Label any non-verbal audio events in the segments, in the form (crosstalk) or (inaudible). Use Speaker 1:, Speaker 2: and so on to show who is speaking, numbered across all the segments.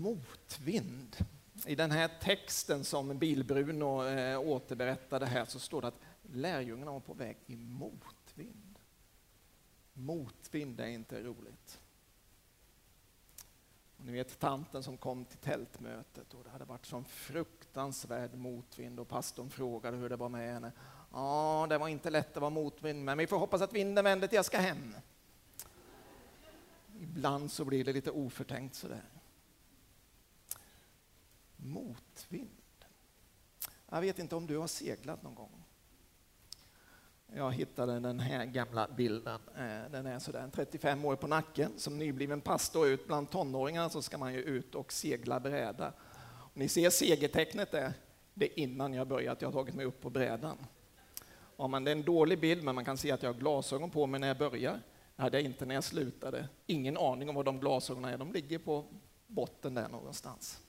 Speaker 1: motvind. I den här texten som Bilbruno eh, återberättade här så står det att lärjungarna var på väg i motvind. Motvind är inte roligt. Och ni vet tanten som kom till tältmötet och det hade varit sån fruktansvärd motvind och pastorn frågade hur det var med henne. Ja, det var inte lätt att vara motvind, men vi får hoppas att vinden vänder till jag ska hem. Ibland så blir det lite oförtänkt sådär. Motvind. Jag vet inte om du har seglat någon gång. Jag hittade den här gamla bilden. Eh, den är sådär 35 år på nacken. Som nybliven pastor ut bland tonåringar så ska man ju ut och segla bräda. Och ni ser segertecknet där. Det är innan jag börjat. Jag har tagit mig upp på brädan. Ja, men det är en dålig bild, men man kan se att jag har glasögon på mig när jag börjar. Det hade jag inte när jag slutade. Ingen aning om var de glasögonen är. De ligger på botten där någonstans.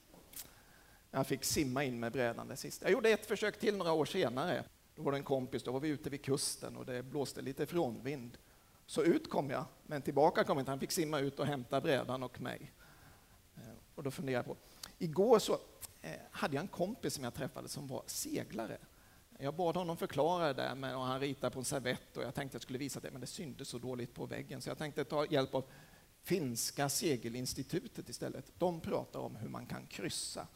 Speaker 1: Jag fick simma in med brädan det sista. Jag gjorde ett försök till några år senare. Då var det en kompis, då var vi ute vid kusten och det blåste lite frånvind. Så ut kom jag, men tillbaka kom jag inte. Han fick simma ut och hämta brädan och mig. Eh, och då funderade jag på, igår så eh, hade jag en kompis som jag träffade som var seglare. Jag bad honom förklara det där och han ritade på en servett och jag tänkte att jag skulle visa det, men det syntes så dåligt på väggen så jag tänkte ta hjälp av Finska segelinstitutet istället. De pratar om hur man kan kryssa.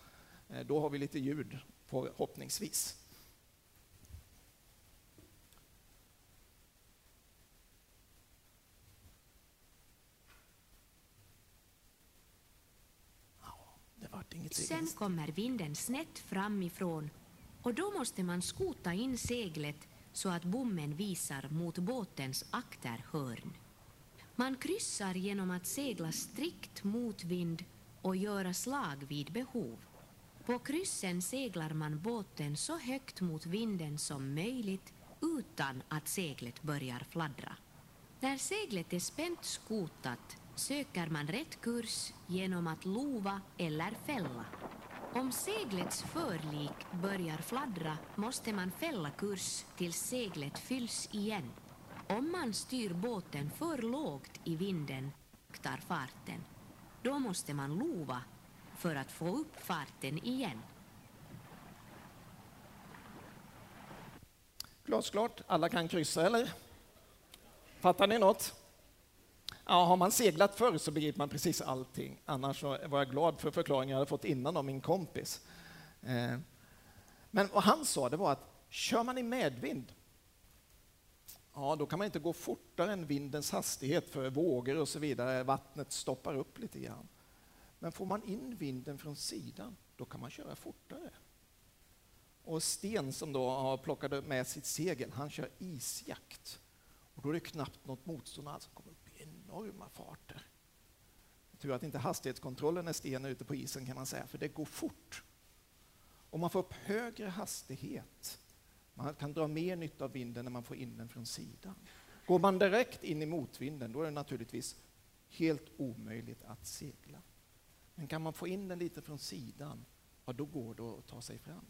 Speaker 1: Eh, då har vi lite ljud förhoppningsvis.
Speaker 2: Sen kommer vinden snett framifrån och då måste man skota in seglet så att bommen visar mot båtens akterhörn. Man kryssar genom att segla strikt mot vind och göra slag vid behov. På kryssen seglar man båten så högt mot vinden som möjligt utan att seglet börjar fladdra. När seglet är spänt skotat söker man rätt kurs genom att lova eller fälla. Om seglets förlik börjar fladdra måste man fälla kurs tills seglet fylls igen. Om man styr båten för lågt i vinden tar farten. Då måste man lova för att få upp farten igen.
Speaker 1: Glasklart, alla kan kryssa eller? Fattar ni något? Ja, har man seglat förr så begriper man precis allting. Annars var jag glad för förklaringen jag hade fått innan av min kompis. Eh, men vad han sa det var att kör man i medvind, ja då kan man inte gå fortare än vindens hastighet för vågor och så vidare. Vattnet stoppar upp lite grann. Men får man in vinden från sidan, då kan man köra fortare. Och Sten som då har plockat med sitt segel, han kör isjakt. Och då är det knappt något motstånd alls kommer upp i enorma farter. Tur att inte hastighetskontrollen är sten ute på isen kan man säga, för det går fort. Och man får upp högre hastighet. Man kan dra mer nytta av vinden när man får in den från sidan. Går man direkt in i motvinden, då är det naturligtvis helt omöjligt att segla. Men kan man få in den lite från sidan, ja, då går det att ta sig fram.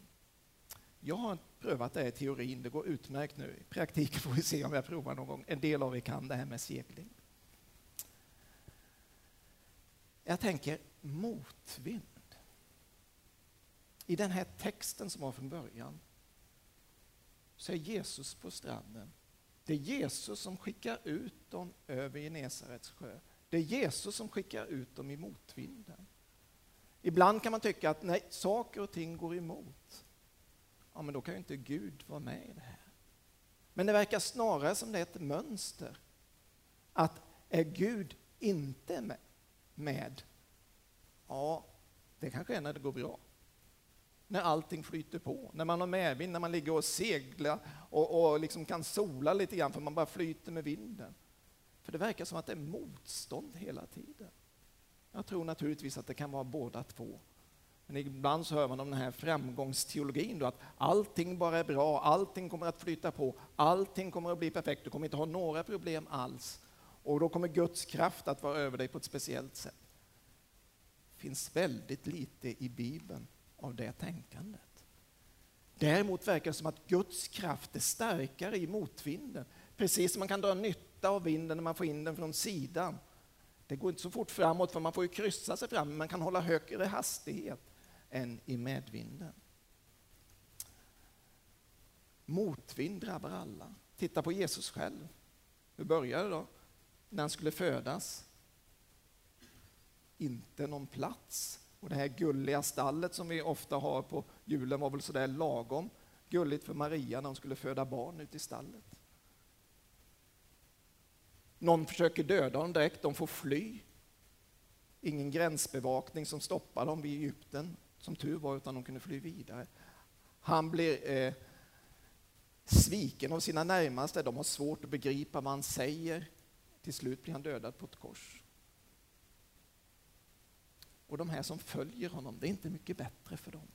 Speaker 1: Jag har prövat det i teorin, det går utmärkt nu. I praktiken får vi se om jag provar någon gång. En del av er kan det här med segling. Jag tänker motvind. I den här texten som var från början så är Jesus på stranden. Det är Jesus som skickar ut dem över Genesarets sjö. Det är Jesus som skickar ut dem i motvinden. Ibland kan man tycka att när saker och ting går emot. Ja, men då kan ju inte Gud vara med i det här. Men det verkar snarare som det är ett mönster. Att är Gud inte med, med, ja, det kanske är när det går bra. När allting flyter på, när man har medvind, när man ligger och seglar och, och liksom kan sola lite grann för man bara flyter med vinden. För det verkar som att det är motstånd hela tiden. Jag tror naturligtvis att det kan vara båda två. Men ibland så hör man om den här framgångsteologin då att allting bara är bra, allting kommer att flyta på, allting kommer att bli perfekt, du kommer inte ha några problem alls. Och då kommer Guds kraft att vara över dig på ett speciellt sätt. Det finns väldigt lite i Bibeln av det tänkandet. Däremot verkar det som att Guds kraft är starkare i motvinden. Precis som man kan dra nytta av vinden när man får in den från sidan. Det går inte så fort framåt för man får ju kryssa sig fram, men man kan hålla högre hastighet än i medvinden. Motvind drabbar alla. Titta på Jesus själv. Hur började det då? När han skulle födas. Inte någon plats. Och det här gulliga stallet som vi ofta har på julen var väl sådär lagom gulligt för Maria när hon skulle föda barn ute i stallet. Någon försöker döda dem direkt, de får fly. Ingen gränsbevakning som stoppar dem vid Egypten, som tur var, utan de kunde fly vidare. Han blir eh, sviken av sina närmaste, de har svårt att begripa vad han säger. Till slut blir han dödad på ett kors. Och de här som följer honom, det är inte mycket bättre för dem.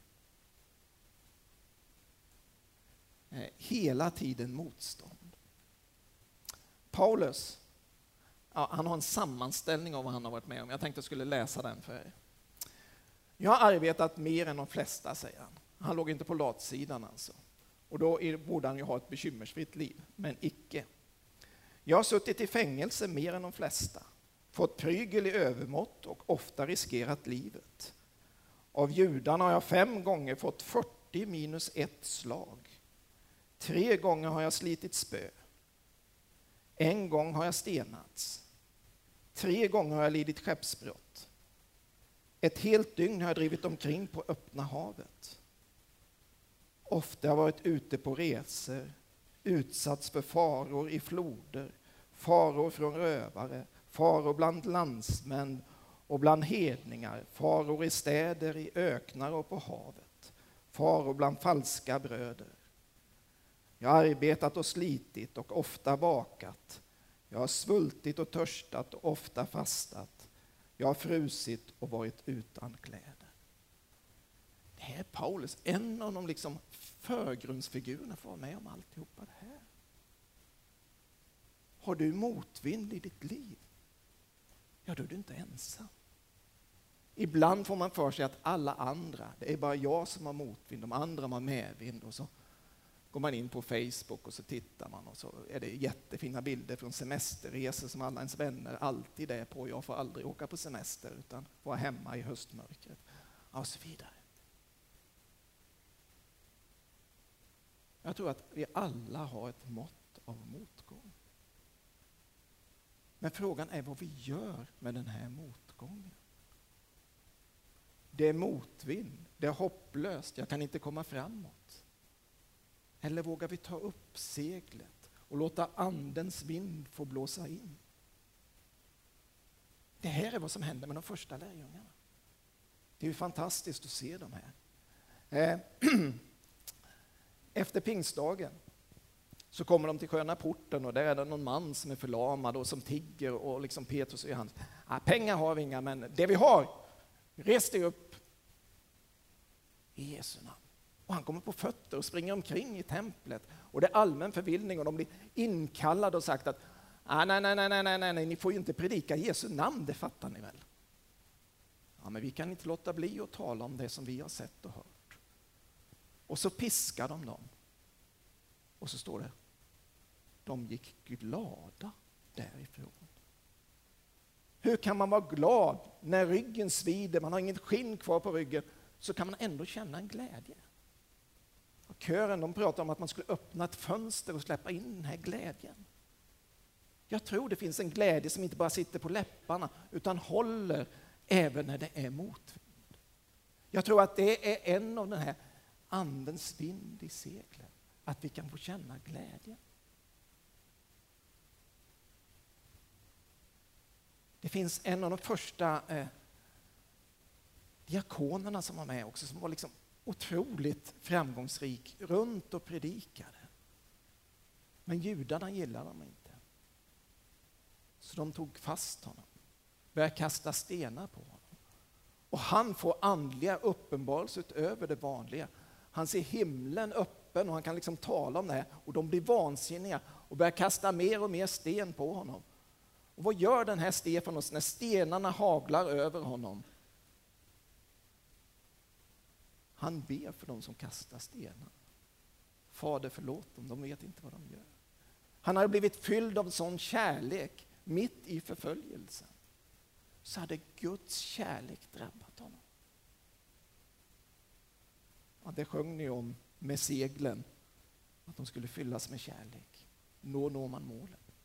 Speaker 1: Eh, hela tiden motstånd. Paulus, ja, han har en sammanställning av vad han har varit med om. Jag tänkte jag skulle läsa den för er. Jag har arbetat mer än de flesta, säger han. Han låg inte på latsidan alltså. Och då borde han ju ha ett bekymmersfritt liv, men icke. Jag har suttit i fängelse mer än de flesta, fått prygel i övermått och ofta riskerat livet. Av judarna har jag fem gånger fått 40 minus ett slag. Tre gånger har jag slitit spö. En gång har jag stenats. Tre gånger har jag lidit skeppsbrott. Ett helt dygn har jag drivit omkring på öppna havet. Ofta har jag varit ute på resor, utsatts för faror i floder, faror från rövare, faror bland landsmän och bland hedningar, faror i städer, i öknar och på havet, faror bland falska bröder. Jag har arbetat och slitit och ofta vakat. Jag har svultit och törstat och ofta fastat. Jag har frusit och varit utan kläder. Det här är Paulus, en av de liksom förgrundsfigurerna får vara med om alltihopa det här. Har du motvind i ditt liv? Ja, då är du inte ensam. Ibland får man för sig att alla andra, det är bara jag som har motvind, de andra har medvind och så går man in på Facebook och så tittar man och så är det jättefina bilder från semesterresor som alla ens vänner alltid är på. Jag får aldrig åka på semester utan vara hemma i höstmörkret och så vidare. Jag tror att vi alla har ett mått av motgång. Men frågan är vad vi gör med den här motgången. Det är motvind, det är hopplöst, jag kan inte komma framåt. Eller vågar vi ta upp seglet och låta Andens vind få blåsa in? Det här är vad som händer med de första lärjungarna. Det är ju fantastiskt att se de här. Eh, (clears throat) efter pingstdagen så kommer de till sköna porten och där är det någon man som är förlamad och som tigger och liksom Petrus och Johannes. Ah, pengar har vi inga, men det vi har, res dig upp i Jesu namn. Och han kommer på fötter och springer omkring i templet. Och det är allmän förvillning och de blir inkallade och sagt att ah, nej, nej, nej, nej, nej, nej, nej, ni får ju inte predika Jesu namn, det fattar ni väl? Ja, men vi kan inte låta bli att tala om det som vi har sett och hört. Och så piskar de dem. Och så står det, de gick glada därifrån. Hur kan man vara glad när ryggen svider, man har inget skinn kvar på ryggen, så kan man ändå känna en glädje. Och kören de pratade om att man skulle öppna ett fönster och släppa in den här glädjen. Jag tror det finns en glädje som inte bara sitter på läpparna utan håller även när det är motvind. Jag tror att det är en av den här andens vind i seglen, att vi kan få känna glädje. Det finns en av de första eh, diakonerna som var med också, som var liksom otroligt framgångsrik runt och predikade. Men judarna gillade honom inte. Så de tog fast honom, började kasta stenar på honom. Och han får andliga uppenbarelser utöver det vanliga. Han ser himlen öppen och han kan liksom tala om det här och de blir vansinniga och börjar kasta mer och mer sten på honom. Och vad gör den här Stefanos när stenarna haglar över honom? Han ber för dem som kastar stenar. Fader förlåt dem, de vet inte vad de gör. Han hade blivit fylld av sån kärlek mitt i förföljelsen. så hade Guds kärlek drabbat honom. Ja, det sjöng ni om med seglen, att de skulle fyllas med kärlek. Då når man målet.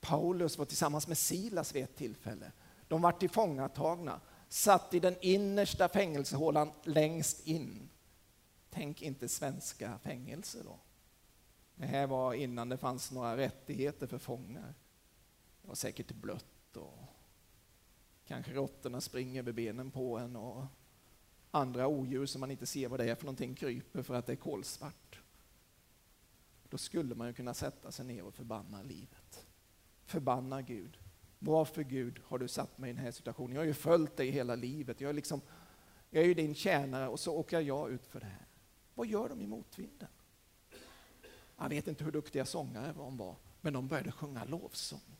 Speaker 1: Paulus var tillsammans med Silas vid ett tillfälle. De var tillfångatagna, satt i den innersta fängelsehålan längst in. Tänk inte svenska fängelser då. Det här var innan det fanns några rättigheter för fångar. Det var säkert blött och kanske råttorna springer över benen på en och andra odjur som man inte ser vad det är för någonting kryper för att det är kolsvart. Då skulle man ju kunna sätta sig ner och förbanna livet. Förbanna Gud. Varför Gud har du satt mig i den här situationen? Jag har ju följt dig hela livet. Jag är, liksom, jag är ju din tjänare och så åker jag ut för det här. Vad gör de i motvinden? Jag vet inte hur duktiga sångare de var, men de började sjunga lovsång.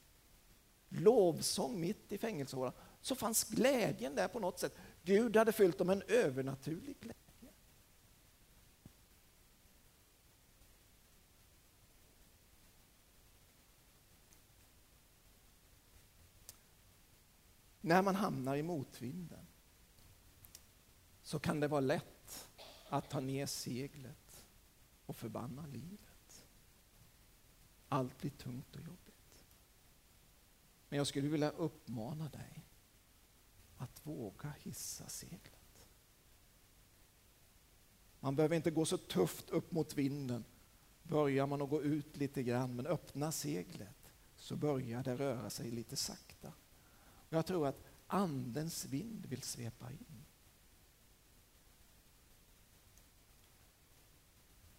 Speaker 1: Lovsång mitt i fängelsehålan. Så fanns glädjen där på något sätt. Gud hade fyllt dem med en övernaturlig glädje. När man hamnar i motvinden så kan det vara lätt att ta ner seglet och förbanna livet. Allt blir tungt och jobbigt. Men jag skulle vilja uppmana dig att våga hissa seglet. Man behöver inte gå så tufft upp mot vinden. Börjar man att gå ut lite grann, men öppna seglet så börjar det röra sig lite sakta. Jag tror att Andens vind vill svepa in.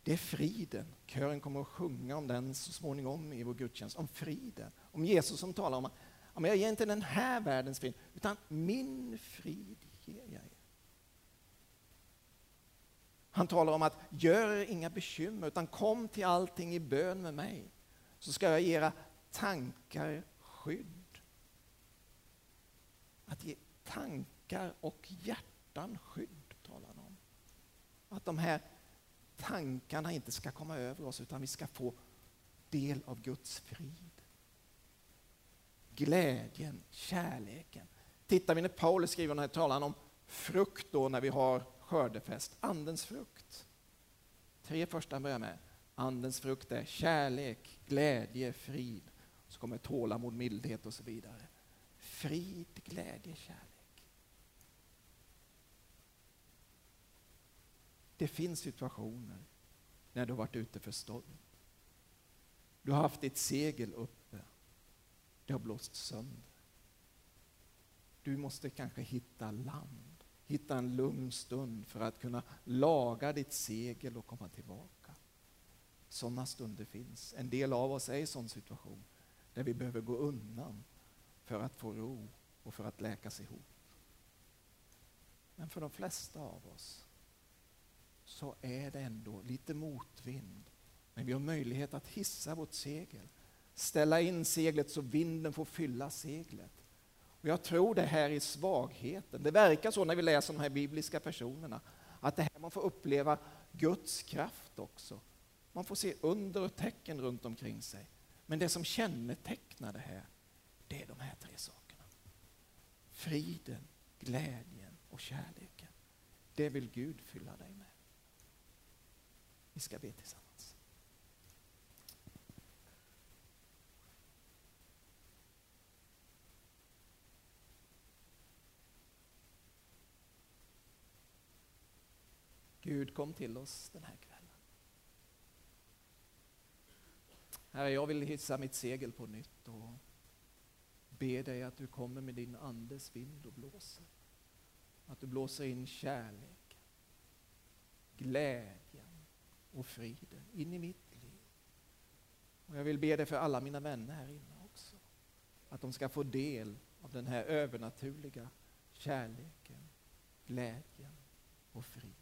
Speaker 1: Det är friden. Kören kommer att sjunga om den så småningom i vår gudstjänst. Om friden. Om Jesus som talar om att jag ger inte den här världens frid, utan min frid ger jag er. Han talar om att gör er inga bekymmer, utan kom till allting i bön med mig, så ska jag ge era tankar skydd. Att ge tankar och hjärtan skydd, talar han om. Att de här tankarna inte ska komma över oss, utan vi ska få del av Guds frid. Glädjen, kärleken. Tittar vi när Paulus skriver, när talar han om frukt då när vi har skördefest, andens frukt. Tre första börjar med andens frukt är kärlek, glädje, frid. Så kommer tålamod, mildhet och så vidare frid, glädje, kärlek. Det finns situationer när du har varit ute för storm. Du har haft ditt segel uppe. Det har blåst sönder. Du måste kanske hitta land, hitta en lugn stund för att kunna laga ditt segel och komma tillbaka. Sådana stunder finns. En del av oss är i sån situation där vi behöver gå undan för att få ro och för att läkas ihop. Men för de flesta av oss så är det ändå lite motvind. Men vi har möjlighet att hissa vårt segel, ställa in seglet så vinden får fylla seglet. Och jag tror det här är svagheten. Det verkar så när vi läser de här bibliska personerna, att det här man får uppleva Guds kraft också. Man får se under och tecken runt omkring sig. Men det som kännetecknar det här, det är de här tre sakerna. Friden, glädjen och kärleken. Det vill Gud fylla dig med. Vi ska be tillsammans. Gud kom till oss den här kvällen. Herre, jag vill hissa mitt segel på nytt och ber dig att du kommer med din andes vind och blåser. Att du blåser in kärlek, glädjen och friden in i mitt liv. Och jag vill be dig för alla mina vänner här inne också. Att de ska få del av den här övernaturliga kärleken, glädjen och friden.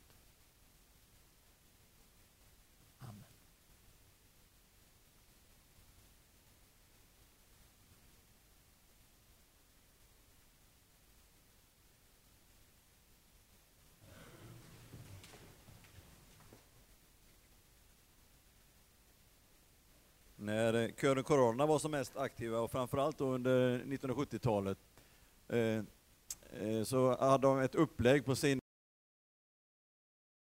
Speaker 3: När kören Corona var som mest aktiva och framförallt då under 1970-talet eh, eh, så hade de ett upplägg på sin